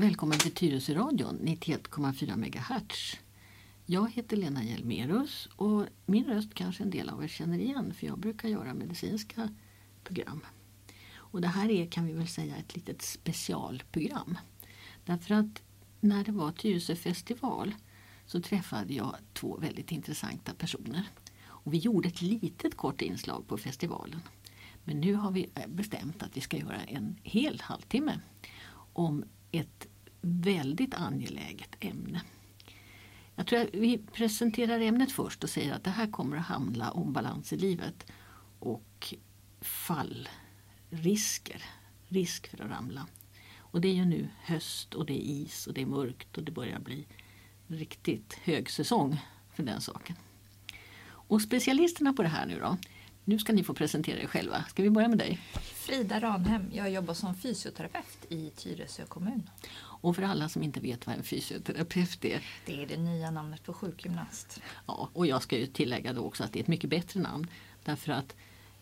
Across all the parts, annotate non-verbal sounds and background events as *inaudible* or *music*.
välkommen till Tyresöradion 91,4 MHz. Jag heter Lena Hjelmerus och min röst kanske en del av er känner igen för jag brukar göra medicinska program. Och det här är kan vi väl säga ett litet specialprogram. Därför att när det var Tyresö festival så träffade jag två väldigt intressanta personer. Och vi gjorde ett litet kort inslag på festivalen. Men nu har vi eh, bestämt att vi ska göra en hel halvtimme om ett väldigt angeläget ämne. Jag tror att vi presenterar ämnet först och säger att det här kommer att handla om balans i livet och fallrisker, risk för att ramla. Och det är ju nu höst och det är is och det är mörkt och det börjar bli riktigt högsäsong för den saken. Och specialisterna på det här nu då, nu ska ni få presentera er själva. Ska vi börja med dig? Frida Ranhem, jag jobbar som fysioterapeut i Tyresö kommun. Och för alla som inte vet vad en fysioterapeut är. Det är det nya namnet på sjukgymnast. Ja, och jag ska ju tillägga då också att det är ett mycket bättre namn. Därför att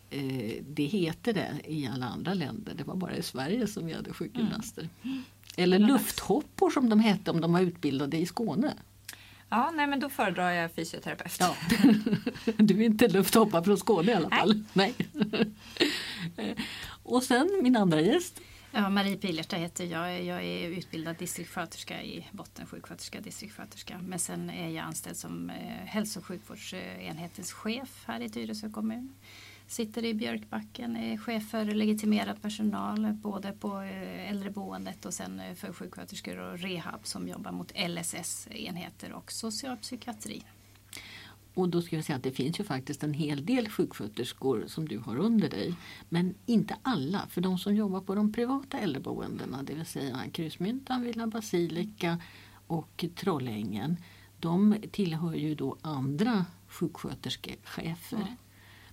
eh, det heter det i alla andra länder. Det var bara i Sverige som vi hade sjukgymnaster. Mm. Eller lufthoppor som de hette om de var utbildade i Skåne. Ja, nej men då föredrar jag fysioterapeut. Ja. *laughs* Du är inte lufthoppare från Skåne i alla fall. Nej. nej. *laughs* Och sen min andra gäst. Ja, Marie Pilerta heter jag. Jag är utbildad distriktssköterska i botten, sjuksköterska, distriktssköterska. Men sen är jag anställd som eh, hälso och sjukvårdsenhetens chef här i Tyresö kommun. Sitter i Björkbacken, är chef för legitimerad personal både på eh, äldreboendet och sen eh, för sjuksköterskor och rehab som jobbar mot LSS-enheter och socialpsykiatri. Och då ska jag säga att det finns ju faktiskt en hel del sjuksköterskor som du har under dig. Men inte alla, för de som jobbar på de privata äldreboendena, det vill säga Krusmyntan, Villa Basilika och Trollängen. De tillhör ju då andra sjuksköterskechefer. Mm.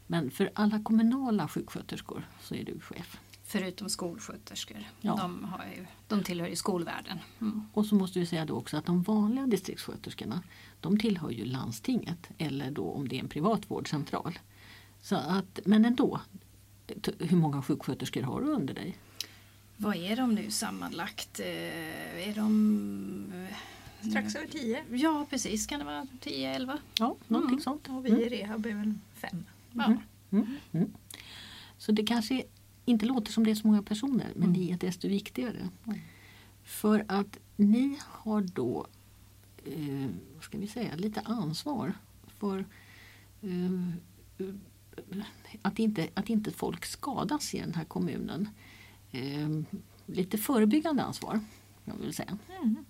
Men för alla kommunala sjuksköterskor så är du chef. Förutom skolsköterskor. Ja. De, har ju, de tillhör ju skolvärlden. Mm. Och så måste vi säga då också att de vanliga distriktssköterskorna de tillhör ju landstinget eller då om det är en privat vårdcentral. Så att, men ändå, hur många sjuksköterskor har du under dig? Vad är de nu sammanlagt? Eh, är de eh, Strax över tio? Ja precis, kan det vara 10-11? Ja, någonting mm. sånt. Och vi i rehab är väl fem. Mm. Mm. Mm. Så det kanske inte låter som det är så många personer men ni är desto viktigare. För att ni har då eh, ska vi säga, lite ansvar för eh, att, inte, att inte folk skadas i den här kommunen. Eh, lite förebyggande ansvar, jag vill säga. Mm.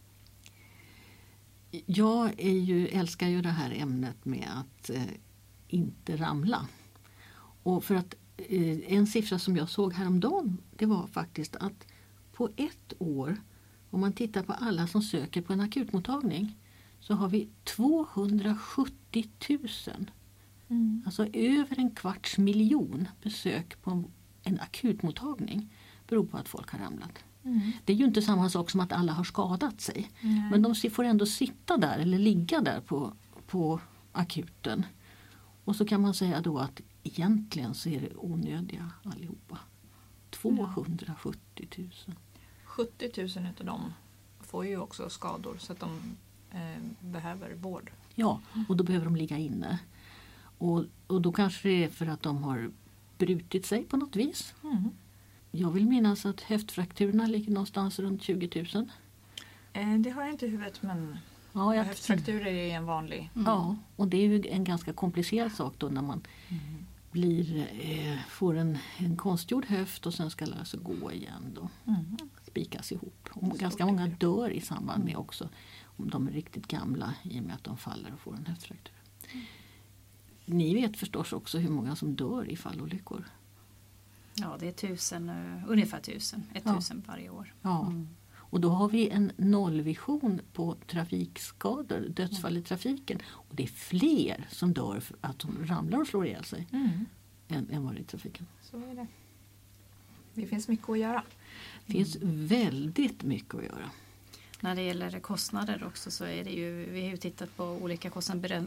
Jag ju, älskar ju det här ämnet med att eh, inte ramla. Och för att eh, en siffra som jag såg häromdagen det var faktiskt att på ett år om man tittar på alla som söker på en akutmottagning så har vi 270 000. Mm. Alltså över en kvarts miljon besök på en akutmottagning beror på att folk har ramlat. Mm. Det är ju inte samma sak som att alla har skadat sig. Mm. Men de får ändå sitta där eller ligga där på, på akuten. Och så kan man säga då att egentligen så är det onödiga allihopa. 270 000. 70 000 av dem får ju också skador så att de behöver vård. Ja, och då behöver de ligga inne. Och, och då kanske det är för att de har brutit sig på något vis. Mm. Jag vill minnas att höftfrakturerna ligger någonstans runt 20 000. Eh, det har jag inte i huvudet men ja, jag... höftfrakturer är en vanlig. Mm. Ja, och det är ju en ganska komplicerad sak då när man mm. blir, eh, får en, en konstgjord höft och sen ska lära sig gå igen. Då. Mm. Spikas ihop. Och ganska många dör i samband med också om de är riktigt gamla i och med att de faller och får en höftfraktur. Mm. Ni vet förstås också hur många som dör i fallolyckor? Ja, det är tusen, uh, ungefär tusen, ett ja. tusen varje år. Ja. Mm. Och då har vi en nollvision på trafikskador, dödsfall i trafiken. Och det är fler som dör för att de ramlar och slår ihjäl sig mm. än, än vad det är i trafiken. Så är det. Det finns mycket att göra. Det finns väldigt mycket att göra. När det gäller kostnader också så är det ju, vi har ju tittat på olika kostnader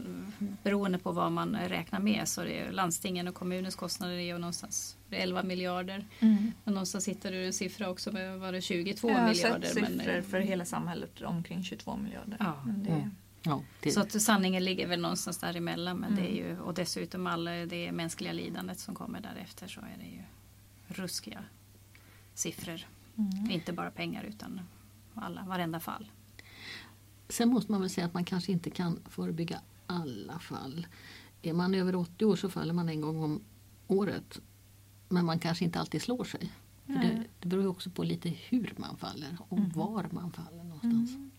beroende på vad man räknar med. Så det är landstingen och kommunens kostnader är ju någonstans 11 miljarder. Mm. Men någonstans hittar du en siffra också med var det 22 Jag har miljarder. Sett siffror men, för hela samhället omkring 22 miljarder. Ja. Det, mm. Ja. Så att sanningen ligger väl någonstans däremellan. Men mm. det är ju, och dessutom alla det mänskliga lidandet som kommer därefter så är det ju ruskiga siffror. Mm. Inte bara pengar utan alla, varenda fall. Sen måste man väl säga att man kanske inte kan förebygga alla fall. Är man över 80 år så faller man en gång om året. Men man kanske inte alltid slår sig. Det, det beror också på lite hur man faller och mm. var man faller någonstans. Mm.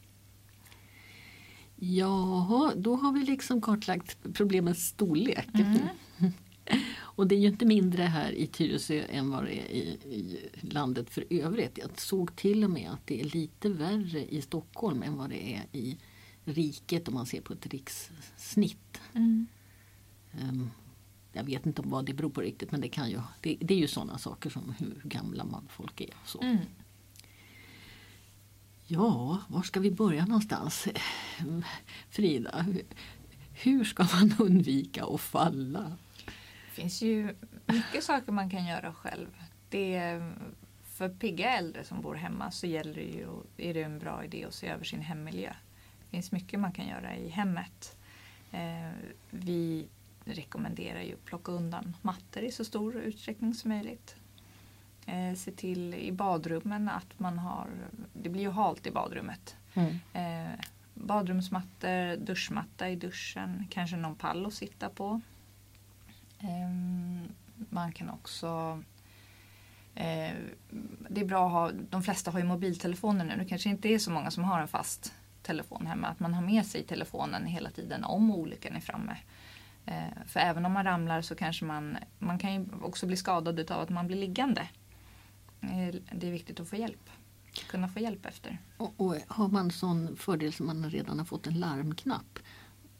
Jaha, då har vi liksom kartlagt problemets storlek. Mm. *laughs* Och det är ju inte mindre här i Tyresö än vad det är i, i, landet för övrigt. Jag såg till och med att det är lite värre i Stockholm än vad det är i riket om man ser på ett rikssnitt. Mm. Um, jag vet inte om vad det beror på riktigt men det, kan ju, det, det är ju sådana saker som hur gamla man folk är. Så. Mm. Ja, var ska vi börja någonstans? Frida, hur ska man undvika att falla? Finns ju mycket saker man kan göra själv. Det, för pigga äldre som bor hemma så gäller det ju, är det en bra idé att se över sin hemmiljö. Det finns mycket man kan göra i hemmet. Eh, vi rekommenderar ju att plocka undan mattor i så stor utsträckning som möjligt. Eh, se till i badrummen att man har, det blir ju halt i badrummet. Mm. Eh, badrumsmattor, duschmatta i duschen, kanske någon pall att sitta på. Ehm, man kan också eh, det är bra att ha, de flesta har ju mobiltelefoner nu. Det kanske inte är så många som har en fast telefon hemma. Att man har med sig telefonen hela tiden om olyckan är framme. Eh, för även om man ramlar så kanske man, man kan ju också bli skadad av att man blir liggande. Eh, det är viktigt att få hjälp. Kunna få hjälp efter. Och, och har man sån fördel som man redan har fått en larmknapp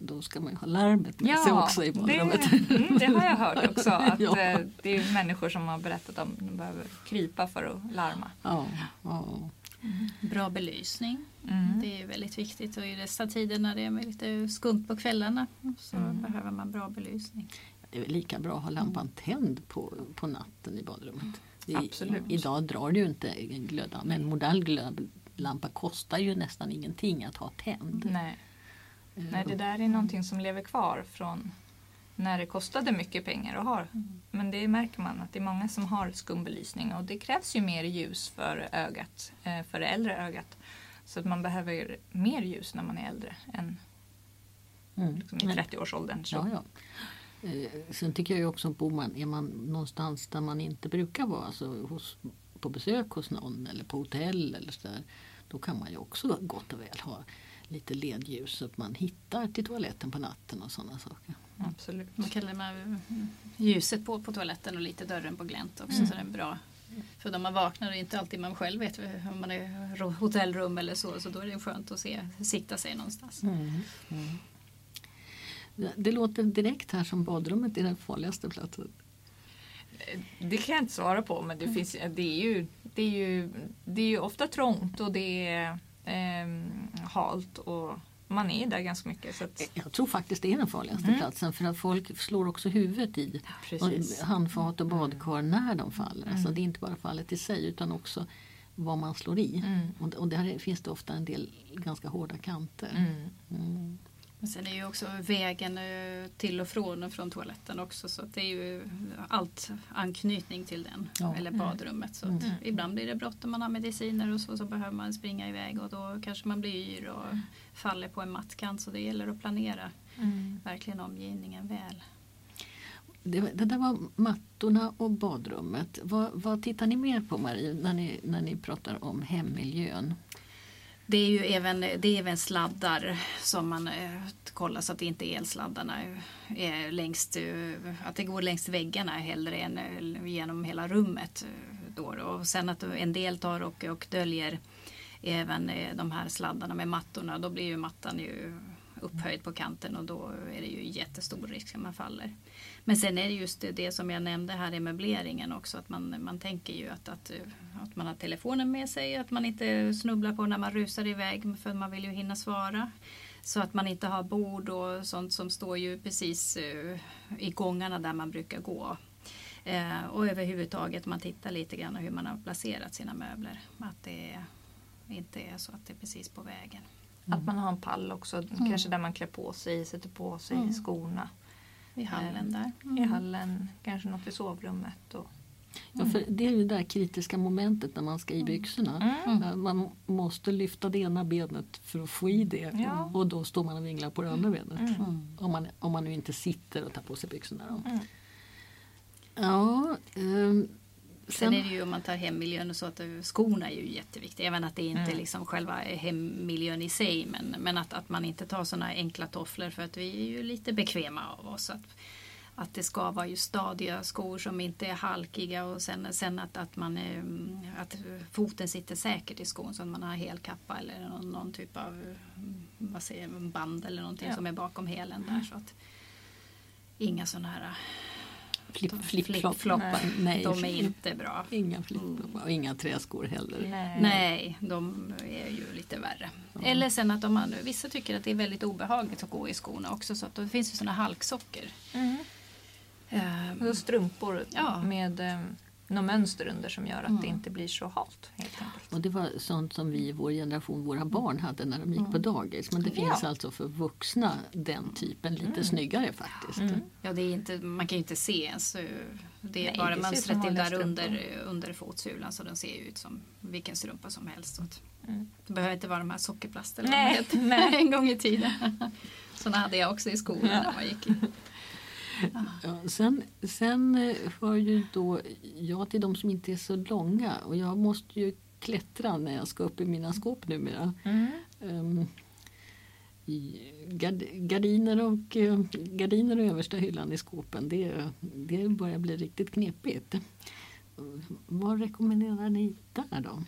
då ska man ju ha larmet med ja, sig också i badrummet. Det, mm, det har jag hört *laughs* också. Att ja. Eh, det är människor som har berättat om att de behöver krypa för att larma. Ja, ja. Mm. Bra belysning. Mm. Det är väldigt viktigt och i dessa tider när det är lite skumt på kvällarna så mm. behöver man bra belysning. Det är lika bra att ha lampan tänd på, på natten i badrummet. Det, Absolut. Idag drar det ju inte glöda men en modern glödlampa kostar ju nästan ingenting att ha tänd. Nej. Nej, det där är någonting som lever kvar från när det kostade mycket pengar att ha. Mm. Men det märker man att det är många som har skumbelysning och det krävs ju mer ljus för ögat, eh, för det äldre ögat. Så att man behöver mer ljus när man är äldre än mm. liksom i 30-årsåldern. Ja, ja. Eh, sen tycker jag också bor man, är man någonstans där man inte brukar vara, alltså hos, på besök hos någon eller på hotell eller så där, då kan man ju också gott och väl ha lite ledljus så att man hittar till toaletten på natten och sådana saker. Absolut. Man kallar med ljuset på, på toaletten och lite dörren på glänt också mm. så det är bra. För när man vaknar och inte alltid man själv vet om man är hotellrum eller så, så då är det skönt att se, sikta sig någonstans. Mm. Mm. Det låter direkt här som badrummet är den farligaste platsen. Det kan jag inte svara på men det, mm. finns, det, är, ju, det, är, ju, det är ju ofta trångt och det är eh, halt och man är där ganska mycket. Så att... Jag tror faktiskt det är den farligaste mm. platsen för att folk slår också huvudet i ja, handfat och badkar när de faller. Mm. Alltså det är inte bara fallet i sig utan också vad man slår i. Mm. Och, och där finns det ofta en del ganska hårda kanter. Mm. Mm. Men sen är ju också vägen eh, till och från och från toaletten också så det är ju allt anknytning till den ja. eller badrummet. Så mm. ibland blir det bråttom, man har mediciner och så, så behöver man springa iväg och då kanske man blir yr och faller på en mattkant så det gäller att planera mm. verkligen omgivningen väl. Det, det, där var mattorna och badrummet. Vad, vad tittar ni mer på Marie när ni, när ni pratar om hemmiljön? Det är ju även, det är även sladdar som man eh, kollar så att det inte är elsladdarna är längst, eh, att det går längs väggarna hellre än eh, genom hela rummet. Då. Och sen att en del tar och, och döljer även de här sladdarna med mattorna. Då blir ju mattan ju upphöjd på kanten och då är det ju jättestor risk att man faller. Men sen är det just det, som jag nämnde här i möbleringen också att man, man tänker ju att, att, att man har telefonen med sig, att man inte snubblar på när man rusar iväg för man vill ju hinna svara. Så att man inte har bord och sånt som står ju precis uh, i gångarna där man brukar gå. Uh, och överhuvudtaget man tittar lite grann hur man har placerat sina möbler. Att det inte är så att det är precis på vägen. Mm. Att man har en pall också, mm. kanske där man klär på sig, sätter på sig mm. skorna. I hallen där. I hallen, kanske något i sovrummet. Och, Ja, för det är ju det där kritiska momentet när man ska i byxorna. Mm. Man måste lyfta det ena benet för att få i det ja. och då står man och vinglar på det andra benet. Mm. Om, man, om man nu inte sitter och tar på sig byxorna. Mm. Ja, um, Sen är det ju om man tar hemmiljön och så att skorna är ju jätteviktiga. Även att det inte är mm. liksom själva hemmiljön i sig men, men att, att man inte tar sådana enkla tofflor för att vi är ju lite bekväma av oss. Att, att det ska vara ju stadiga skor som inte är halkiga och sen, sen att, att, man, att foten sitter säkert i skon så att man har helkappa eller någon, någon typ av vad säger, band eller någonting ja. som är bakom hälen där. Så att, inga sådana här Flip-floppar, flip nej. De är inte bra. Inga flip-floppar och inga träskor heller. Nej. nej, de är ju lite värre. Mm. Eller sen att om man, vissa tycker att det är väldigt obehagligt att gå i skorna också så att då finns det sådana halksockor. Mm. Um, strumpor ja. med um, något mönster under som gör att mm. det inte blir så halt. Helt enkelt. Och det var sånt som vi i vår generation, våra barn hade när de gick mm. på dagis. Men det finns ja. alltså för vuxna den typen lite mm. snyggare faktiskt. Mm. Ja, det är inte, man kan ju inte se ens. Eh, det är Nej, bara det mönstret är där under, under fotsulan så den ser ut som vilken strumpa som helst. Så mm. Det behöver inte vara de här sockerplast eller Nej. Nej. *laughs* en gång i tiden. *laughs* Sådana hade jag också i skolan ja. när man gick. *laughs* Ja, sen, sen eh, hör ju då jag till de som inte är så långa och jag måste ju klättra när jag ska upp i mina skåp numera. Mm. Um, gard, gardiner, och, uh, gardiner och översta hyllan i skåpen det, det börjar bli riktigt knepigt. Vad rekommenderar ni där då?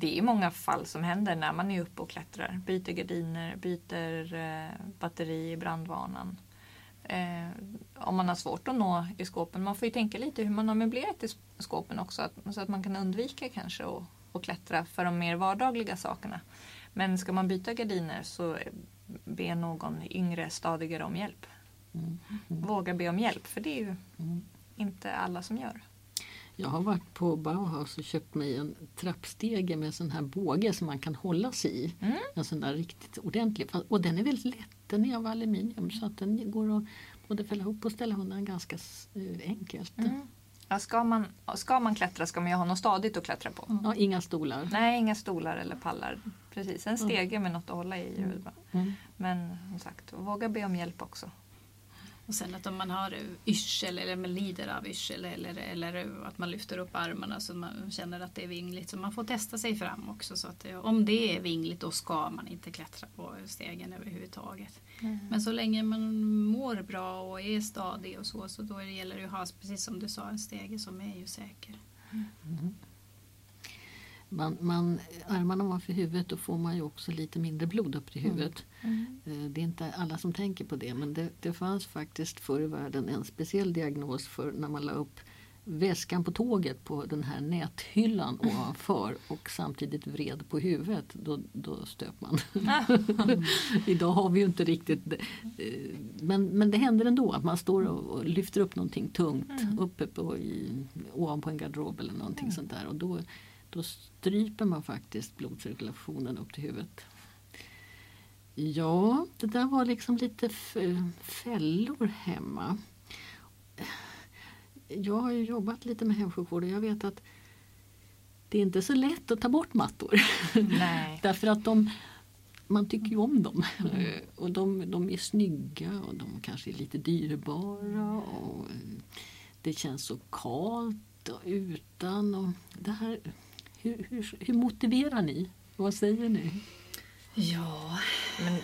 Det är många fall som händer när man är uppe och klättrar. Byter gardiner, byter eh, batteri i brandvarnaren. Eh, om man har svårt att nå i skåpen. Man får ju tänka lite hur man har möblerat i skåpen också. Att, så att man kan undvika kanske att, att klättra för de mer vardagliga sakerna. Men ska man byta gardiner så be någon yngre stadigare om hjälp. Mm. Mm. Våga be om hjälp för det är ju mm. inte alla som gör. Jag har varit på Bauhaus och köpt mig en trappstege med sån här båge som man kan hålla sig i. Mm. En sån där riktigt ordentlig. Och den är väldigt lätt. Den är av aluminium så att den går att både fälla ihop och ställa undan ganska eh, enkelt. Mm. Ja, ska, man, ska man klättra ska man ju ha något stadigt att klättra på. Ja, inga stolar. Nej, inga stolar eller pallar. Precis, en stege med något att hålla i bra. Mm. Men som sagt, våga be om hjälp också. Och sen att om man har yrsel eller man lider av yrsel eller, eller att man lyfter upp armarna så man känner att det är vingligt. Så man får testa sig fram också. Så att om det är vingligt då ska man inte klättra på stegen överhuvudtaget. Mm. Men så länge man mår bra och är stadig och så, så då gäller det att ha, precis som du sa, en stege som är ju säker. Mm man, man, armarna ovanför huvudet då får man ju också lite mindre blod upp till mm. huvudet. Mm. Mm. Det är inte alla som tänker på det men det, det fanns faktiskt förr i världen en speciell diagnos för när man la upp väskan på tåget på den här näthyllan *laughs* ovanför och samtidigt vred på huvudet, då, då stöp man. *laughs* Idag har vi ju inte riktigt eh, men, men det händer ändå att man står och, lyfter upp någonting tungt mm. uppe på, i, ovanpå en garderob eller någonting mm. sånt där. Och då, då stryper man faktiskt blodcirkulationen upp till huvudet. Ja, det där var liksom lite fällor hemma. Jag har ju jobbat lite med hemsjukvård och jag vet att det är inte så lätt att ta bort mattor. Nej. *laughs* Därför att de, man tycker ju om dem. Mm. Och de, de är snygga och de kanske är lite dyrbara. Och det känns så kalt och utan. Och det här hur, hur, hur motiverar ni? Vad säger ni? Ja, men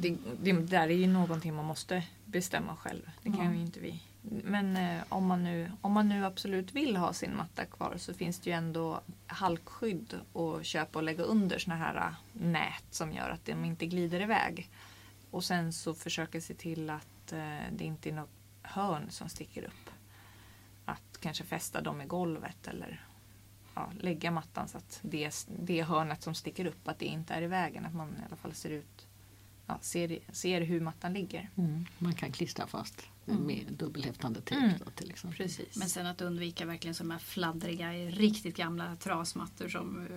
det, det, där är ju någonting man måste bestämma själv. Det kan ja. ju inte vi. Men eh, om, man nu, om man nu absolut vill ha sin matta kvar så finns det ju ändå halkskydd att köpa och lägga under såna här eh, nät som gör att de inte glider iväg. och sen så försöka se till att eh, det inte är något hörn som sticker upp. Att kanske fästa dem i golvet eller ja, lägga mattan så att det, det hörnet som sticker upp att det inte är i vägen. Att man i alla fall ser ut ja, ser, ser hur mattan ligger. Mm. Man kan klistra fast Mm. med dubbelhäftande tejp Mm. då, till exempel. Precis. Men sen att undvika verkligen sådana här fladdriga, riktigt gamla trasmattor som,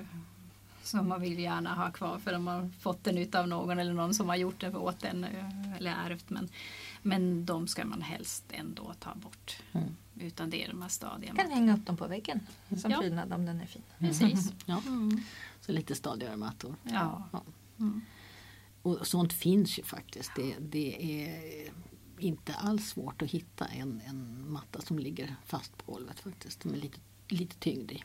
som man vill gärna ha kvar för de har fått den utav någon eller någon som har gjort det åt en eh, eller ärvt. Men, men de ska man helst ändå ta bort. Mm. Utan det är de här stadiga Man kan hänga upp dem på väggen som Ja. prydnad om den är fin. Precis. Ja, Mm. så lite stadigare mattor. Ja. Ja. Mm. Och sånt finns ju faktiskt. Det, det är inte alls svårt att hitta en, en matta som ligger fast på golvet faktiskt. Med lite, lite tyngd i.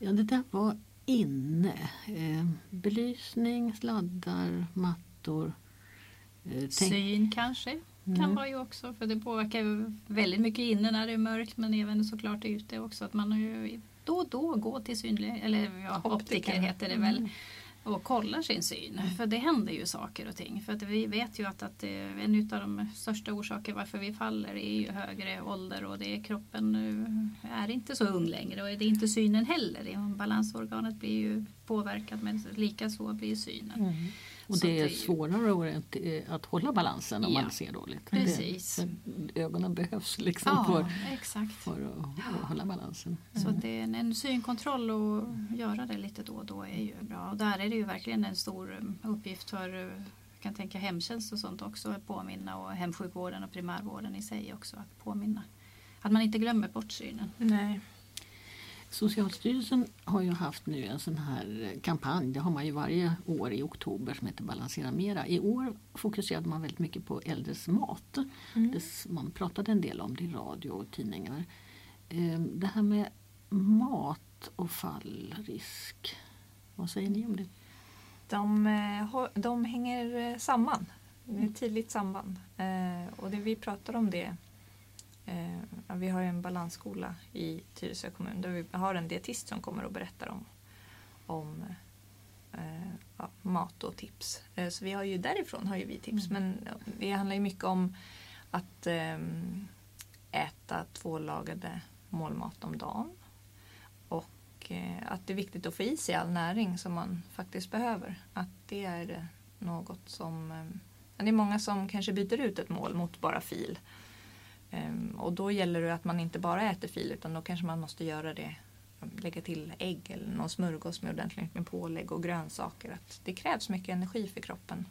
Mm. Ja, det där var inne. Eh, belysning, sladdar, mattor. Eh, Syn kanske kan Mm. vara ju också för det påverkar väldigt mycket inne när det är mörkt men även såklart ute också att man har ju då och då går till synlig eller ja, optiker, Optiker. heter det väl och kollar sin syn. För det händer ju saker och ting. För att vi vet ju att, att eh, en av de största orsaker varför vi faller är ju högre ålder och det är kroppen eh, är inte så ung längre och det är inte synen heller. Balansorganet blir ju påverkat men likaså blir synen. Mm. Och det är det är svårare att, eh, att hålla balansen om Ja, man ser dåligt. precis. Det, ögonen behövs liksom Ja, för, exakt. för att, att hålla balansen. Så att det är en, en synkontroll och göra det lite då och då är ju bra. Och där är det ju verkligen en stor um, uppgift för jag kan tänka hemtjänst och sånt också att påminna och hemsjukvården och primärvården i sig också att påminna. Att man inte glömmer bort synen. Nej. Socialstyrelsen har ju haft nu en sån här eh, kampanj, det har man ju varje år i oktober som heter Balansera Mera. I år fokuserade man väldigt mycket på äldres mat. Mm. Det, man pratade en del om det i radio och tidningar. Eh, Det här med mat och fallrisk, vad säger ni om det? De, eh, de hänger eh, samman. Det är ett tydligt samband. Och det vi pratar om det eh, Vi har ju en balansskola i Tyresö kommun där vi har en dietist som kommer och berättar om, om eh, ja, mat och tips. Eh, så vi har ju därifrån har ju vi tips men det handlar ju mycket om att äta två lagade målmat om dagen. Och att det är viktigt att få i sig all näring som man faktiskt behöver. Att det är något som... Det är många som kanske byter ut ett mål mot bara fil. Ehm, Och då gäller det att man inte bara äter fil utan då kanske man måste göra det lägga till ägg eller någon smörgås med ordentligt med pålägg och grönsaker. Att det krävs mycket energi för kroppen.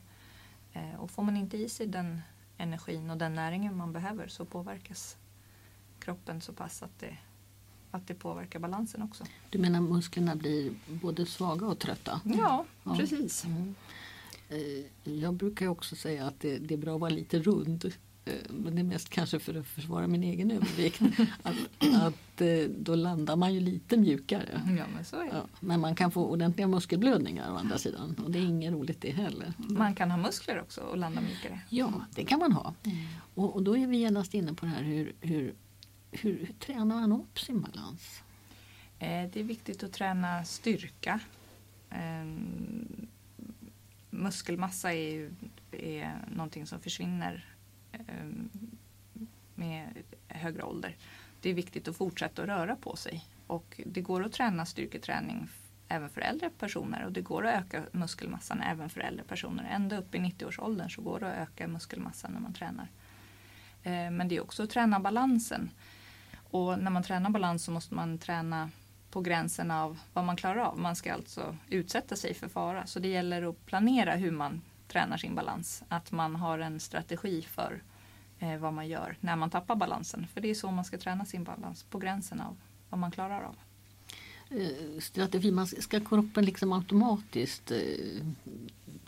Eh, Och får man inte i sig den energin och den näringen man behöver så påverkas kroppen så pass att det, att det påverkar balansen också. Du menar musklerna blir både svaga och trötta? Ja, Ja. precis. Mm. Eh, Jag brukar också säga att det, det är bra att vara lite rund. Eh, Men det är mest kanske för att försvara min egen övervikt. *laughs* Att, att eh, då landar man ju lite mjukare. Ja, men så är det. Ja, men man kan få ordentliga muskelblödningar å andra sidan. Och det är inget roligt det heller. Man kan ha muskler också och landa mjukare. Ja, det kan man ha. Och, och då är vi genast inne på det här hur, hur, hur, hur tränar man upp sin balans? Eh, Det är viktigt att träna styrka. Ehm, Muskelmassa är är någonting som försvinner Eh, med högre ålder. Det är viktigt att fortsätta att röra på sig. Och det går att träna styrketräning även för äldre personer och det går att öka muskelmassan även för äldre personer. Ända upp i 90-årsåldern så går det att öka muskelmassan när man tränar. Eh, men det är också att träna balansen. Och när man tränar balans så måste man träna på gränsen av vad man klarar av. Man ska alltså utsätta sig för fara. Så det gäller att planera hur man tränar sin balans. Att man har en strategi för eh, vad man gör när man tappar balansen. För det är så man ska träna sin balans, på gränsen av vad man klarar av. Eh, Strategi, man ska kroppen liksom automatiskt eh,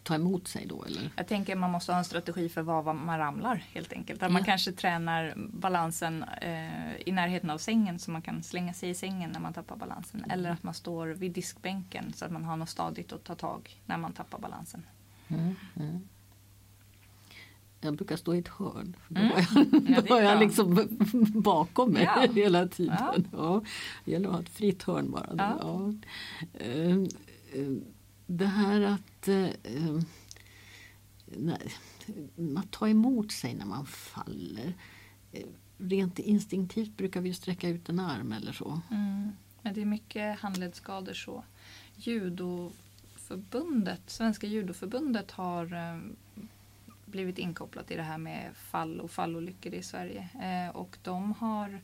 ta emot sig då eller? Jag tänker man måste ha en strategi för var man ramlar helt enkelt. Att man Ja. kanske tränar balansen eh, i närheten av sängen så man kan slänga sig i sängen när man tappar balansen. Eller att man står vid diskbänken så att man har något stadigt att ta tag när man tappar balansen. Mm, mm. Jag brukar stå i ett hörn. Då Mm. har jag, Ja, *laughs* då har jag liksom *laughs* bakom mig Ja. *laughs* hela tiden. Ja. Ja. Det gäller att ha ett fritt hörn bara. Ja. Ja. Eh, eh, Det här att eh, eh, när, man tar emot sig när man faller. Rent instinktivt brukar vi sträcka ut en arm eller så. Mm. Men det är mycket handledsskador så förbundet, Svenska judoförbundet har eh, blivit inkopplat i det här med fall och fallolyckor i Sverige. Eh, och de har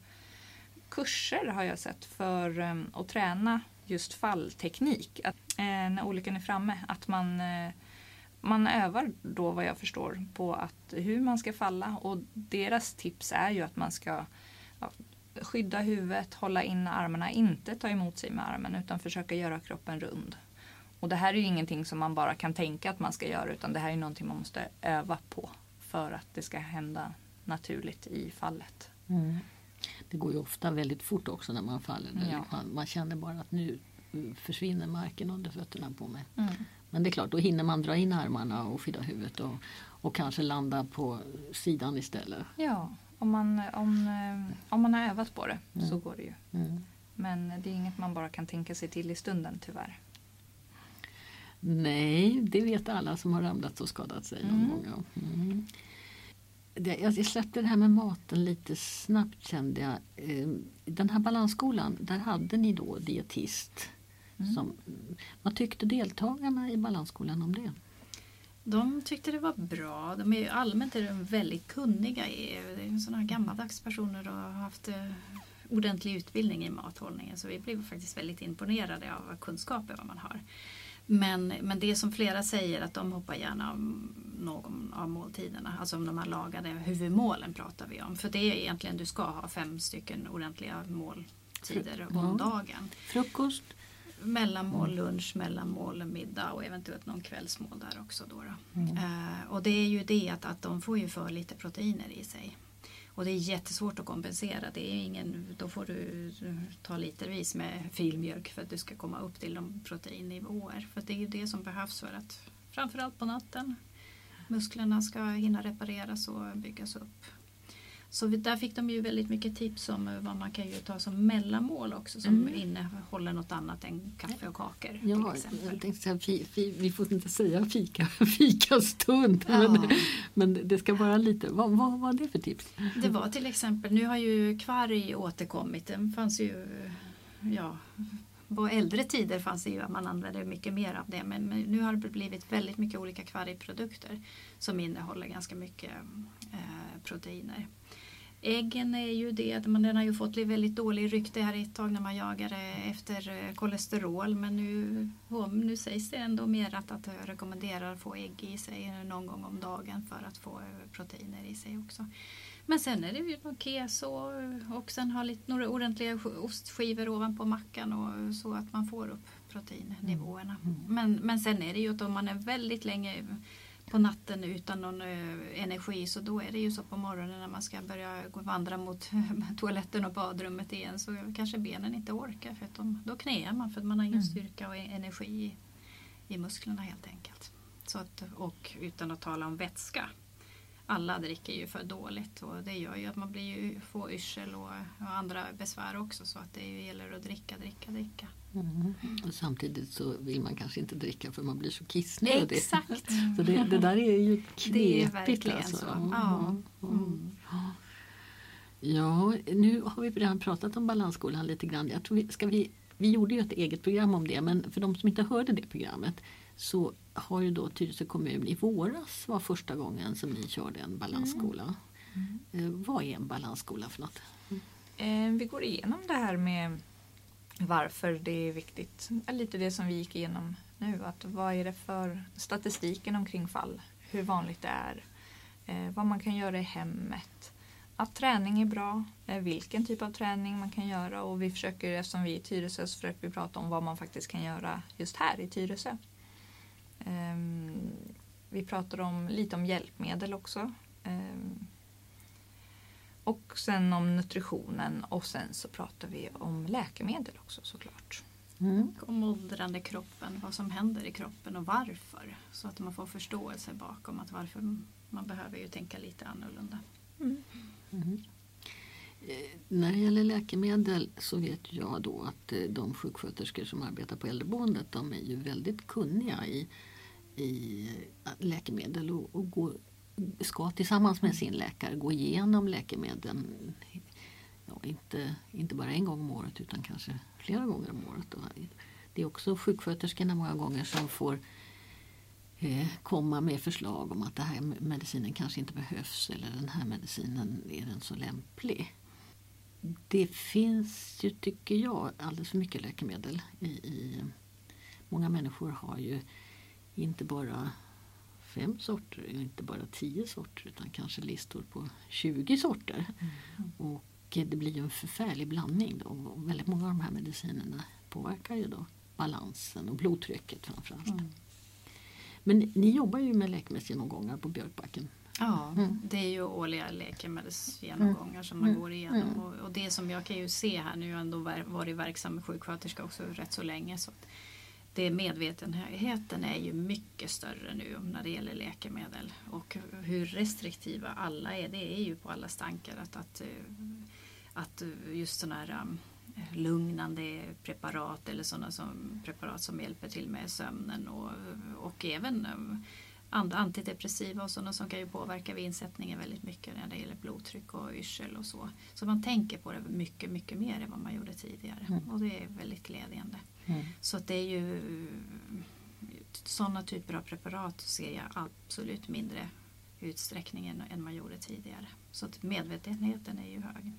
kurser har jag sett för eh, att träna just fallteknik. Att, när olyckan är framme. Att man, man övar då vad jag förstår på att, hur man ska falla och deras tips är ju att man ska ja, skydda huvudet, hålla in armarna, inte ta emot sig med armen utan försöka göra kroppen rund. Och det här är ju ingenting som man bara kan tänka att man ska göra utan det här är någonting man måste öva på för att det ska hända naturligt i fallet. Mm. Det går ju ofta väldigt fort också när man faller. Ja. Man, man känner bara att nu försvinner marken under fötterna på mig. Mm. Men det är klart, då hinner man dra in armarna och skydda huvudet och, och kanske landa på sidan istället. Ja, om man, om, eh, om man har övat på det så Mm. går det ju. Mm. Men det är inget man bara kan tänka sig till i stunden tyvärr. Nej, det vet alla som har ramlat och skadat sig någon Mm. gång. Ja. Mm. Det, jag jag släppte det här med maten lite snabbt kände jag. Eh, Den här balansskolan, där hade ni då dietist. Mm. Som, vad tyckte deltagarna i balansskolan om det? De tyckte det var bra. De är allmänt är de väldigt kunniga. Det är sådana gammaldags personer och har haft eh, ordentlig utbildning i mathållningen. Så vi blev faktiskt väldigt imponerade av kunskaper vad man har. Men, men det som flera säger att de hoppar gärna om någon av måltiderna. Alltså om de här lagade huvudmålen pratar vi om. För det är egentligen du ska ha fem stycken ordentliga måltider om dagen. Frukost? Mellanmål, lunch, mellanmål, middag och eventuellt någon kvällsmål där också. Då då. Mm. Eh, och det är ju det att, att de får ju för lite proteiner i sig. Och det är jättesvårt att kompensera. Det är ingen, då får du ta litervis med filmjölk för att du ska komma upp till de proteinnivåer. För det är ju det som behövs för att framförallt på natten musklerna ska hinna repareras och byggas upp. Så vi, där fick de ju väldigt mycket tips om eh, vad man kan ju ta som mellanmål också som Mm. innehåller något annat än kaffe och kakor. Ja, jag tänkte säga, fi, fi, vi får inte säga fika, *laughs* fikastund. Ja. Men, men det ska vara lite, vad, vad var det för tips? Det var till exempel, nu har ju kvarg återkommit. Den fanns ju, ja, på äldre tider fanns det ju att man använde mycket mer av det. Men nu har det blivit väldigt mycket olika kvargprodukter som innehåller ganska mycket eh, proteiner. Äggen är ju det, men den har ju fått väldigt dålig rykte här ett tag när man jagar eh, efter eh, kolesterol. Men nu, nu sägs det ändå mer att, att jag rekommenderar att få ägg i sig någon gång om dagen för att få eh, proteiner i sig också. Men sen är det ju någon keso och sen ha lite, några ordentliga sk- ostskivor ovanpå mackan och så att man får upp proteinnivåerna. Men, men sen är det ju att om man är väldigt länge på natten utan någon eh, energi så då är det ju så på morgonen när man ska börja gå vandra mot *laughs* toaletten och badrummet igen så kanske benen inte orkar för att de, då knäar man för att man har ingen Mm. styrka och energi i, i musklerna helt enkelt. Så att, och utan att tala om vätska. Alla dricker ju för dåligt och det gör ju att man blir ju, får yrsel och, och andra besvär också så att det gäller att dricka, dricka, dricka. Mm. Och samtidigt så vill man kanske inte dricka för man blir så kissnödig. Exakt! *laughs* Så det, det där är ju Det är knepigt. verkligen alltså. så. Mm. Ja. Mm. Ja, nu har vi redan pratat om balansskolan lite grann. Jag tror vi, ska vi, vi gjorde ju ett eget program om det men för de som inte hörde det programmet så har ju då Tyresö kommun i våras var första gången som ni körde en balansskola. Eh, vad är en balansskola för något? Eh, vi går igenom det här med varför det är viktigt. Lite det som vi gick igenom nu. Att vad är det för statistiken omkring fall? Hur vanligt det är? Eh, vad man kan göra i hemmet. Att träning är bra. Vilken typ av träning man kan göra. Och vi försöker, eftersom vi är i Tyresö, så försöker vi prata om vad man faktiskt kan göra just här i Tyresö. Ehm, vi pratar om, lite om hjälpmedel också. Ehm, och sen om nutritionen och sen så pratar vi om läkemedel också såklart. Mm. Om åldrande kroppen, vad som händer i kroppen och varför. Så att man får förståelse bakom att varför man behöver ju tänka lite annorlunda. Mhm. Eh, När det gäller läkemedel så vet jag då att eh, de sjuksköterskor som arbetar på äldreboendet de är ju väldigt kunniga i i läkemedel och, och gå, ska tillsammans med sin läkare gå igenom läkemedlen. Ja, inte, inte bara en gång om året utan kanske flera gånger om året. Det är också sjuksköterskorna många gånger som får eh, komma med förslag om att den här medicinen kanske inte behövs eller den här medicinen är den så lämplig. Det finns ju, tycker jag, alldeles för mycket läkemedel. I, i Många människor har ju inte bara fem sorter, inte bara tio sorter utan kanske listor på 20 sorter. Mm. Och det blir en förfärlig blandning då. Och väldigt många av de här medicinerna påverkar ju då balansen och blodtrycket framförallt. Mm. Men ni jobbar ju med läkemedelsgenomgångar på Björkbacken. Ja, mm. det är ju årliga läkemedelsgenomgångar mm. som man mm. går igenom. Mm. Och, och, det som jag kan ju se här, nu har jag ändå varit verksam med sjuksköterska också rätt så länge. Så det medvetenheten är ju mycket större nu när det gäller läkemedel. Och hur restriktiva alla är, det är ju på alla stankar. Att, att, att just sådana här um, lugnande preparat eller sådana som, preparat som hjälper till med sömnen och, och även um, antidepressiva och sådana som kan ju påverka vid insättningen väldigt mycket när det gäller blodtryck och yrsel och så. Så man tänker på det mycket, mycket mer än vad man gjorde tidigare mm. och det är väldigt glädjande. Mm. Så det är ju sådana typer av preparat ser jag absolut mindre utsträckning än, än man gjorde tidigare. Så att medvetenheten är ju hög.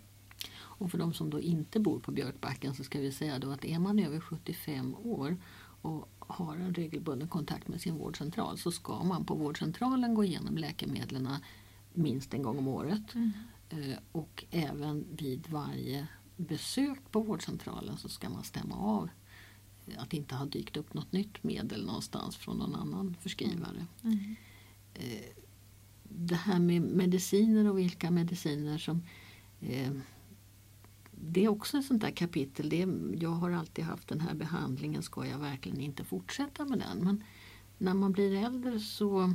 Och för de som då inte bor på Björkbacken så ska vi säga då att är man över 75 år och har en regelbunden kontakt med sin vårdcentral så ska man på vårdcentralen gå igenom läkemedlen minst en gång om året. Mm. Eh, och även vid varje besök på vårdcentralen så ska man stämma av att det inte har dykt upp något nytt medel någonstans från någon annan förskrivare. Mm. mm. Eh, det här med mediciner och vilka mediciner som eh, det är också ett sånt där kapitel. Det är, jag har alltid haft den här behandlingen, ska jag verkligen inte fortsätta med den? Men när man blir äldre så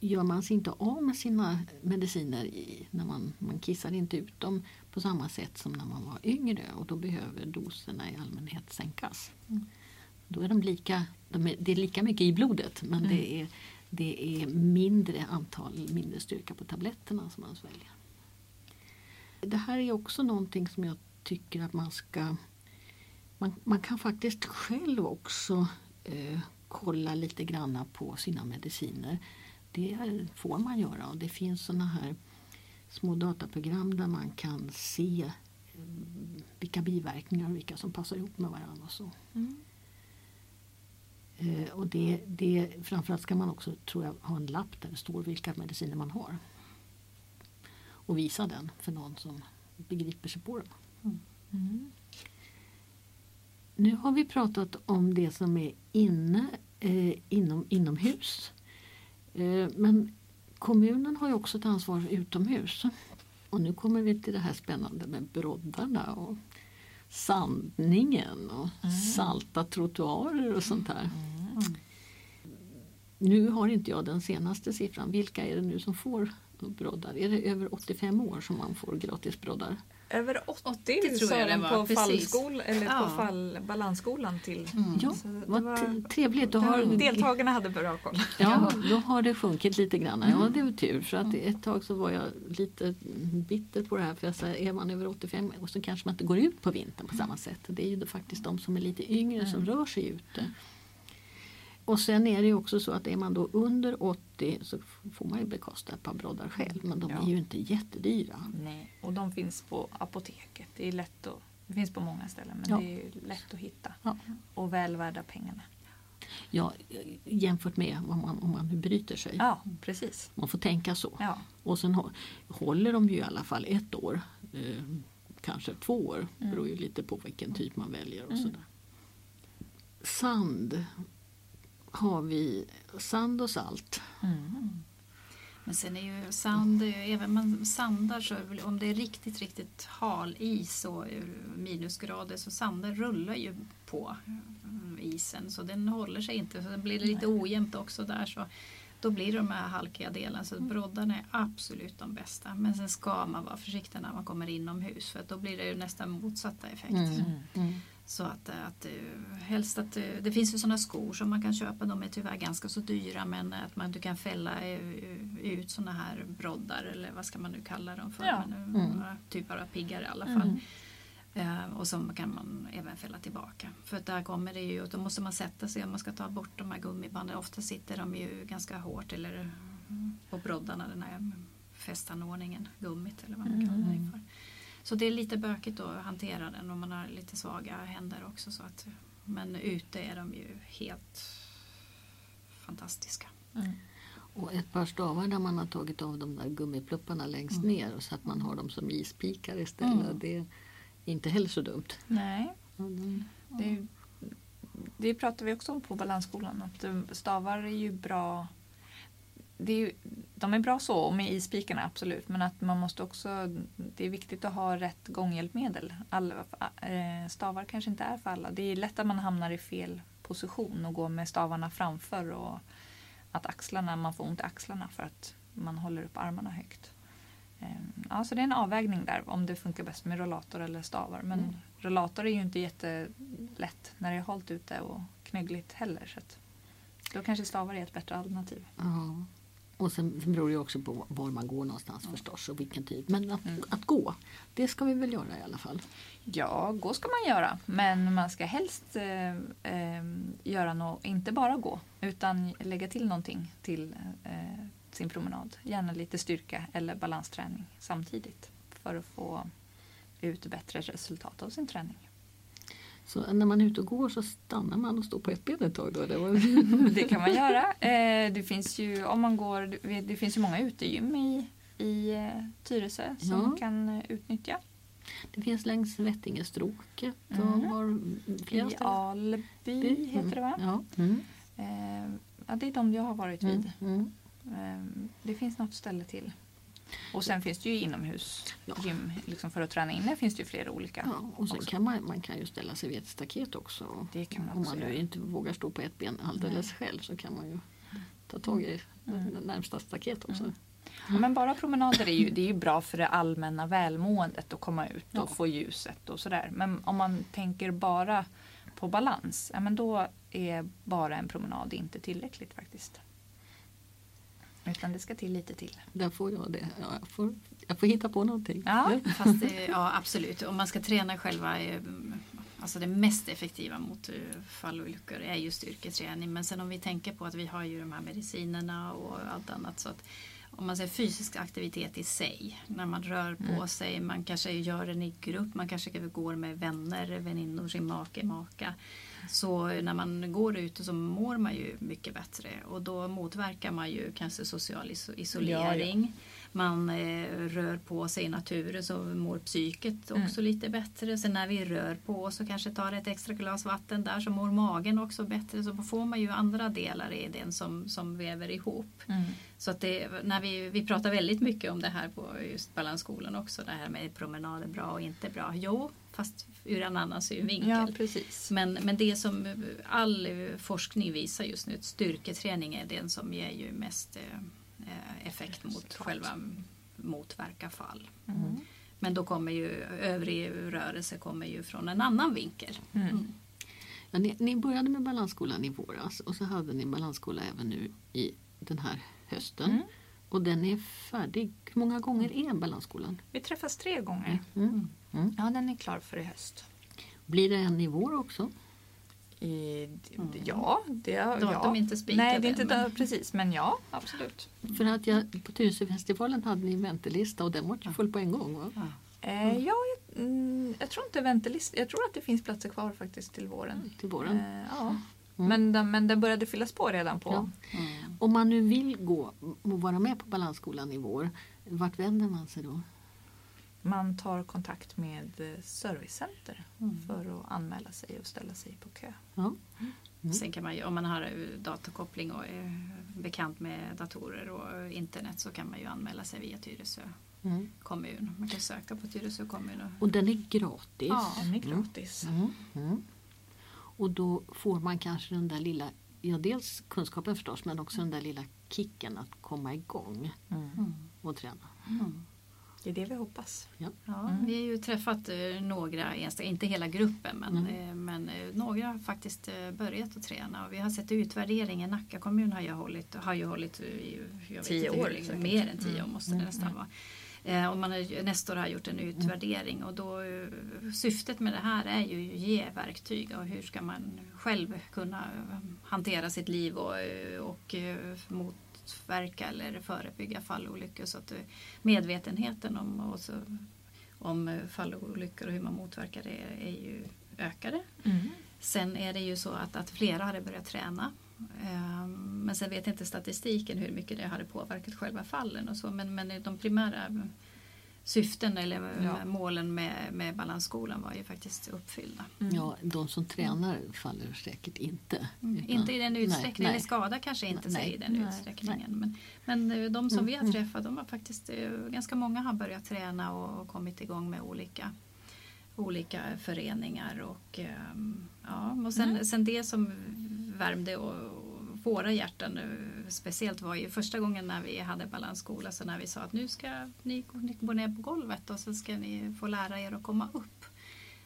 gör man sig inte av med sina mediciner i, när man, man kissar inte ut dem på samma sätt som när man var yngre och då behöver doserna i allmänhet sänkas. Mm. Då är de lika, de är, det är lika mycket i blodet men mm. det, är, det är mindre antal, mindre styrka på tabletterna som man sväljer. Det här är också någonting som jag tycker att man ska... Man, man kan faktiskt själv också eh, kolla lite granna på sina mediciner. Det får man göra och det finns såna här små dataprogram där man kan se eh, vilka biverkningar och vilka som passar ihop med varandra. Och så. Mm. Eh, och det, det, framförallt ska man också tror jag, ha en lapp där det står vilka mediciner man har. Och visa den för någon som begriper sig på den. Mm. Mm. Nu har vi pratat om det som är inne eh, inom, inomhus. Eh, men kommunen har ju också ett ansvar utomhus. Och nu kommer vi till det här spännande med broddarna och sandningen och mm. salta trottoarer och sånt här. Mm. Nu har inte jag den senaste siffran. Vilka är det nu som får broddar? Är det över 85 år som man får gratis broddar? Över 80, 80 tror jag det var. På, fallskol, eller ja. på fall, balansskolan till. Mm. Ja, vad var, trevligt. Då har, deltagarna hade bra koll. *laughs* Ja, då har det sjunkit lite grann. Ja, mm. det var tur. För att ett tag så var jag lite bitter på det här. För jag sa, är man över 85 och så kanske man inte går ut på vintern på samma sätt. Det är ju faktiskt de som är lite yngre som mm. rör sig ute. Och sen är det också så att är man då under 80 så får man ju bekosta ett par broddar själv men de ja. är ju inte jättedyra. Nej, och de finns på apoteket. Det är lätt att, det finns på många ställen men ja. det är lätt att hitta. Ja. Och väl värda pengarna. Ja, jämfört med om man, om man bryter sig. Ja, precis. Man får tänka så. Ja. Och sen håller de ju i alla fall ett år. Eh, kanske två år. Mm. beror ju lite på vilken typ man väljer och mm. sådär. Sand har vi sand och salt. Mm. Men sen är ju sand, även man sandar så om det är riktigt, riktigt hal is och minusgrader så sanden rullar ju på isen så den håller sig inte. Så den blir lite ojämnt också där. Så då blir det de här halkiga delarna. Så mm. broddarna är absolut de bästa. Men sen ska man vara försiktig när man kommer inomhus för då blir det ju nästan motsatta effekt. Mm. Mm. Så att, att eh, helst att eh, det finns ju sådana skor som man kan köpa. De är tyvärr ganska så dyra men att man, du kan fälla eh, ut sådana här broddar eller vad ska man nu kalla dem för. Ja. Men, eh, Mm. Typer av piggare i alla fall. Mm. Eh, och som kan man även fälla tillbaka. För att där kommer det ju, och då måste man sätta sig om man ska ta bort de här gummibanden. Ofta sitter de ju ganska hårt eller mm, på broddarna, den här fästanordningen, gummit eller vad man kallar det för. Så det är lite bökigt att hantera den om man har lite svaga händer också. Så att, men ute är de ju helt fantastiska. Mm. Och ett par stavar där man har tagit av de där gummiplupparna längst ner och så att man har dem som ispikar istället. Mm. Det är inte heller så dumt. Nej, Mm. det, det pratar vi också om på balansskolan. Att eh, stavar är ju bra. Det är ju, de är bra så, med ispikarna absolut. Men att man måste också, det är viktigt att ha rätt gånghjälpmedel. Alla, eh, stavar kanske inte är för alla. Det är lätt att man hamnar i fel position och går med stavarna framför. Och att axlarna, man får ont i axlarna för att man håller upp armarna högt. Eh, Ja, så det är en avvägning där om det funkar bäst med rollator eller stavar. Men Mm. rollator är ju inte jättelätt när det är halt ute och knöggligt heller. Så då kanske stavar är ett bättre alternativ. Ja. Och sen, sen beror det också på var man går någonstans förstås och vilken tid. Men att, Mm. att gå, det ska vi väl göra i alla fall. Ja, gå ska man göra. Men man ska helst eh, eh, göra något, inte bara gå, utan lägga till någonting till eh, sin promenad. Gärna lite styrka eller balansträning samtidigt för att få ut bättre resultat av sin träning. Så när man är ute och går så stannar man och står på ett ben ett tag då? Eller? *laughs* Det kan man göra. Eh, det finns ju, om man går, det finns ju många utegym i, i eh, Tyresö som Ja. man kan eh, utnyttja. Det finns längs Vättingestråket och Mm. var flera I. Alby heter det va? Ja. Mm. Ja, det är de jag har varit Mm. vid. Mm. Eh, det finns något ställe till. Och sen finns det ju inomhusgym liksom för att träna inne finns det ju flera olika. Ja, och sen också. kan man, man kan ju ställa sig vid ett staket också. Det kan man Om man nu inte vågar stå på ett ben alldeles själv så kan man ju ta tag i Mm. det närmsta staket också. Mm. Ja, men bara promenader är ju, det är ju bra för det allmänna välmåendet att komma ut och Ja. få ljuset och sådär. Men om man tänker bara på balans, ja, men då är bara en promenad inte tillräckligt faktiskt. Utan det ska till lite till. Där får jag det. Ja, jag, får, jag får hitta på någonting. Ja. Fast det, ja absolut, om man ska träna själva eh, Alltså det mest effektiva mot eh, fallolyckor är ju styrketräning. Men sen om vi tänker på att vi har ju de här medicinerna och allt annat. Så att om man säger fysisk aktivitet i sig. När man rör på Mm. sig, man kanske gör den i grupp, man kanske går med vänner, väninnor, sin make, maka. Så när man går ute så mår man ju mycket bättre och då motverkar man ju kanske social iso- isolering. Man eh, rör på sig i naturen så mår psyket också lite bättre. Sen när vi rör på oss och kanske tar ett extra glas vatten där så mår magen också bättre. Så får man ju andra delar i den som, som väver ihop. Mm. Så att det, när vi, vi pratar väldigt mycket om det här på just balansskolan också. Det här med promenader bra och inte bra. Jo, fast ur en annan synvinkel. Ja, precis. Men, men det som all forskning visar just nu, att styrketräning är den som ger ju mest eh, effekt mot själva motverka fall. Mm. Men då kommer ju övrig rörelse kommer ju från en annan vinkel. Mm. Ja, ni, ni började med balansskolan i våras och så hade ni balansskola även nu i den här hösten. Mm. Och den är färdig. Hur många gånger är balansskolan? Vi träffas tre gånger. Mm. Mm. Ja, den är klar för i höst. Blir det en i vår också? I, Ja, det Datum ja. inte spikat Nej, det är inte men- da- precis. Men ja, absolut. För att jag, på Tyresöfestivalen hade ni en väntelista och den var ju full på en gång. Va? Eh, ja, jag, mm, jag tror inte väntelist. Jag tror att det finns platser kvar faktiskt till våren. Till våren. Eh, ja. Mm. men, den, men den började fyllas på redan på. Ja. Mm. Om man nu vill gå och vara med på balansskolan i vår, vart vänder man sig då? Man tar kontakt med eh, servicecenter Mm. för att anmäla sig och ställa sig på kö. Ja. Mm. Sen kan man ju, om man har eh, datakoppling och är bekant med datorer och internet så kan man ju anmäla sig via Tyresö Mm. kommun. Man kan söka på Tyresö kommun. Och, Och den är gratis. Ja, Den är gratis. Mm. Mm. Och då får man kanske den där lilla, ja dels kunskapen förstås men också den där lilla kicken att komma igång Mm. Mm. och träna. Mm. Det är det vi hoppas. Ja, Mm. Vi har ju träffat eh, några enstaka, inte hela gruppen, men, Mm. eh, men eh, några har faktiskt börjat att träna. Och vi har sett utvärderingen, Nacka kommun har ju hållit, har ju hållit i jag vet Tio hur år säkert. mer än tio år Mm. måste det Mm. nästan Mm. vara. Och man har, Nestor har gjort en utvärdering och då, syftet med det här är ju att ge verktyg och hur ska man själv kunna hantera sitt liv och, och eh, motverka eller förebygga fallolyckor. Så att medvetenheten om, och så, om eh, fallolyckor och hur man motverkar det är ju ökade. Mm. Sen är det ju så att, att flera hade börjat träna. Ehm, Men sen vet inte statistiken hur mycket det hade påverkat själva fallen och så. Men, men de primära syften eller Ja. målen med, med balansskolan var ju faktiskt uppfyllda. Mm. Ja, de som tränar faller säkert inte. Mm. Utan- Inte i den utsträckningen, nej. eller skada kanske inte Nej. sig i den Nej. utsträckningen. Men, men eh, de som Mm, vi har mm. träffat, de har faktiskt, eh, ganska många har börjat träna och, kommit igång med olika, olika föreningar. Och, ehm, ja, och sen, Mm. sen det som värmde och våra hjärtan speciellt var ju första gången när vi hade balansskola så när vi sa att nu ska ni, gå ner på golvet och så ska ni få lära er att komma upp.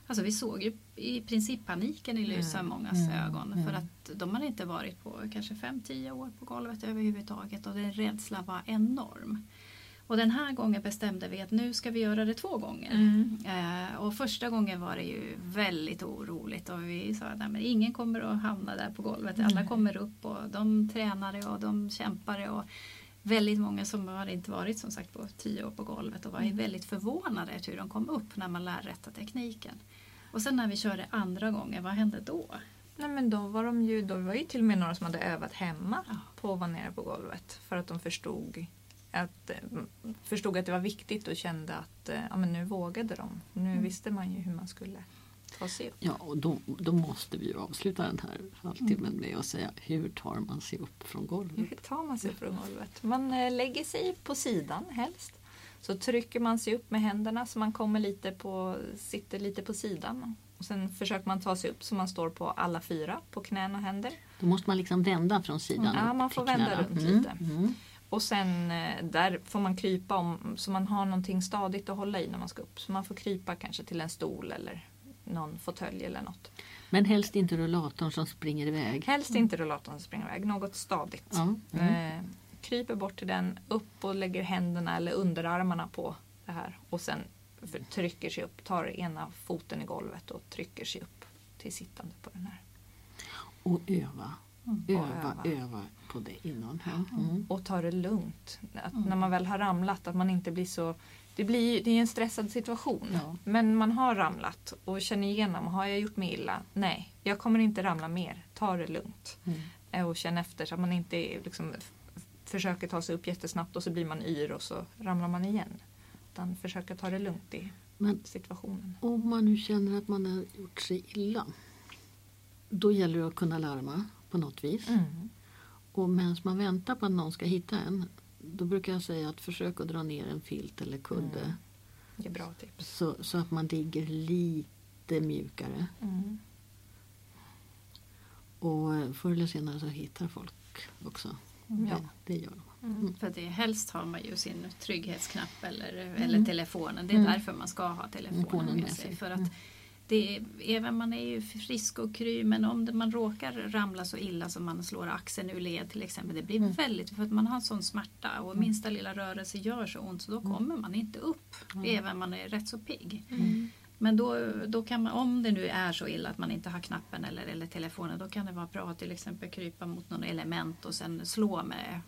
Alltså vi såg ju i princip paniken i lysa Mm. mångas Mm. ögon Mm. för att de hade inte varit på kanske 5-10 år på golvet överhuvudtaget och den rädslan var enorm. Och den här gången bestämde vi att nu ska vi göra det två gånger. Mm. Eh, och första gången var det ju väldigt oroligt och vi sa att ingen kommer att hamna där på golvet. Alla Nej. kommer upp och de tränade och de kämpade. Och väldigt många som hade inte varit som sagt på tio år på golvet och var Mm. väldigt förvånade hur de kom upp när man lär rätta tekniken. Och sen när vi körde andra gången, vad hände då? Nej, men då var de ju, då var ju till och med några som hade övat hemma Ja. på att vara nere på golvet. För att de förstod att, eh, förstod att det var viktigt och kände att eh, ja, men nu vågade de. Nu Mm. visste man ju hur man skulle ta sig upp. Ja, och då, då måste vi ju avsluta den här halvtimmen med att säga hur tar man sig upp från golvet? Hur tar man sig från golvet? Man eh, lägger sig på sidan helst. Så trycker man sig upp med händerna så man kommer lite på, sitter lite på sidan. Och sen försöker man ta sig upp så man står på alla fyra på knän och händer. Då måste man liksom vända från sidan Mm, Ja, upp man får vända knäna. runt Mm, lite. Mm. Och sen eh, där får man krypa om så man har någonting stadigt att hålla i när man ska upp. Så man får krypa kanske till en stol eller någon fåtölj eller något. Men helst inte rullatorn som springer iväg. Helst inte rullatorn som springer iväg, något stadigt. Mm. Eh, kryper bort till den, upp och lägger händerna eller underarmarna på det här. Och sen trycker sig upp, tar ena foten i golvet och trycker sig upp till sittande på den här. Och öva. Mm. Öva, öva. öva på det innan. Mm. Och ta det lugnt. Att Mm. När man väl har ramlat att man inte blir så det, blir, det är en stressad situation. Ja. Men man har ramlat och känner igenom, har jag gjort mig illa? Nej, jag kommer inte ramla mer. Ta det lugnt. Mm. Eh, Och känn efter så att man inte liksom, försöker ta sig upp jättesnabbt och så blir man yr och så ramlar man igen. Utan försöka ta det lugnt i Men situationen. om man nu känner att man har gjort sig illa. Då gäller det att kunna larma på något vis. Mm. Och medan man väntar på att någon ska hitta en. Då brukar jag säga att försök att dra ner en filt eller kudde. Mm. Det är bra tips. Så, så att man ligger lite mjukare. Mm. Och eh, förr eller senare så hittar folk också. Ja. Det, det gör de. Mm. För det, helst har man ju sin trygghetsknapp eller, eller telefonen. Det är Mm. därför man ska ha telefonen Telefonen med sig. För att Mm. Det är, även man är ju frisk och kry men om man råkar ramla så illa som man slår axeln ur led till exempel. Det blir Mm. väldigt, för att man har sån smärta och minsta lilla rörelse gör så ont så då kommer man inte upp. Mm. Även om man är rätt så pigg. Mm. Men då, då kan man, om det nu är så illa att man inte har knappen eller, eller telefonen, då kan det vara bra att till exempel krypa mot någon element och sen slå med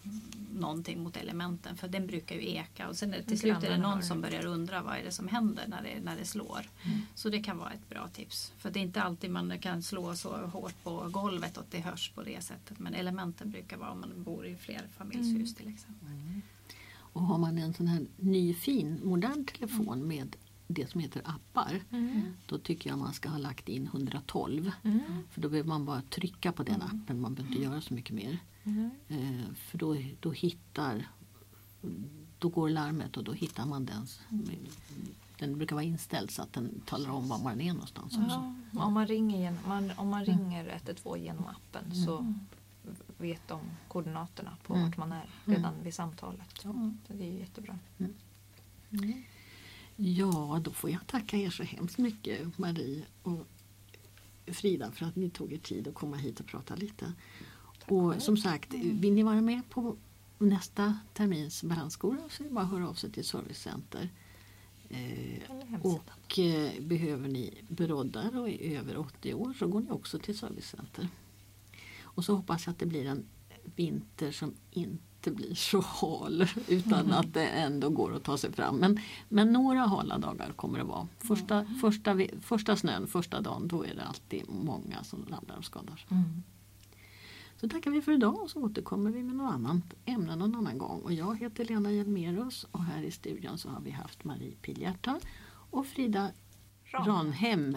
någonting mot elementen för den brukar ju eka och sen är det, till slut är det någon som börjar undra vad är det som händer när det, när det slår. Mm. Så det kan vara ett bra tips. För det är inte alltid man kan slå så hårt på golvet att det hörs på det sättet. Men elementen brukar vara om man bor i flerfamiljshus till exempel. Och har man en sån här ny fin modern telefon med det som heter appar. Mm. Då tycker jag man ska ha lagt in 112. Mm. För då behöver man bara trycka på den appen. Man behöver inte göra så mycket mer. Mm. Eh, för då, då hittar då går larmet och då hittar man den. Den brukar vara inställd så att den talar om var man är någonstans. Också. Ja, om man ringer, genom, man, om man ringer 112 genom appen så vet de koordinaterna på Mm. vart man är redan vid samtalet. Ja. Så det är jättebra. Mm. Mm. Ja, då får jag tacka er så hemskt mycket Marie och Frida för att ni tog er tid att komma hit och prata lite. Och som sagt, vill ni vara med på nästa termins balansskola så är det bara att höra av sig till Servicecenter. Eh, och eh, behöver ni broddar och är över 80 år så går ni också till Servicecenter. Och så hoppas jag att det blir en vinter som inte blir så hal utan att det ändå går att ta sig fram. Men, men några hala dagar kommer det vara. Första, första, vi- första snön, första dagen, då är det alltid många som ramlar och skadar. Mm. Så tackar vi för idag och så återkommer vi med något annat ämne någon annan gång. Och jag heter Lena Hjelmerus och här i studion så har vi haft Marie Pilhjärta och Frida Ran. Ranhem.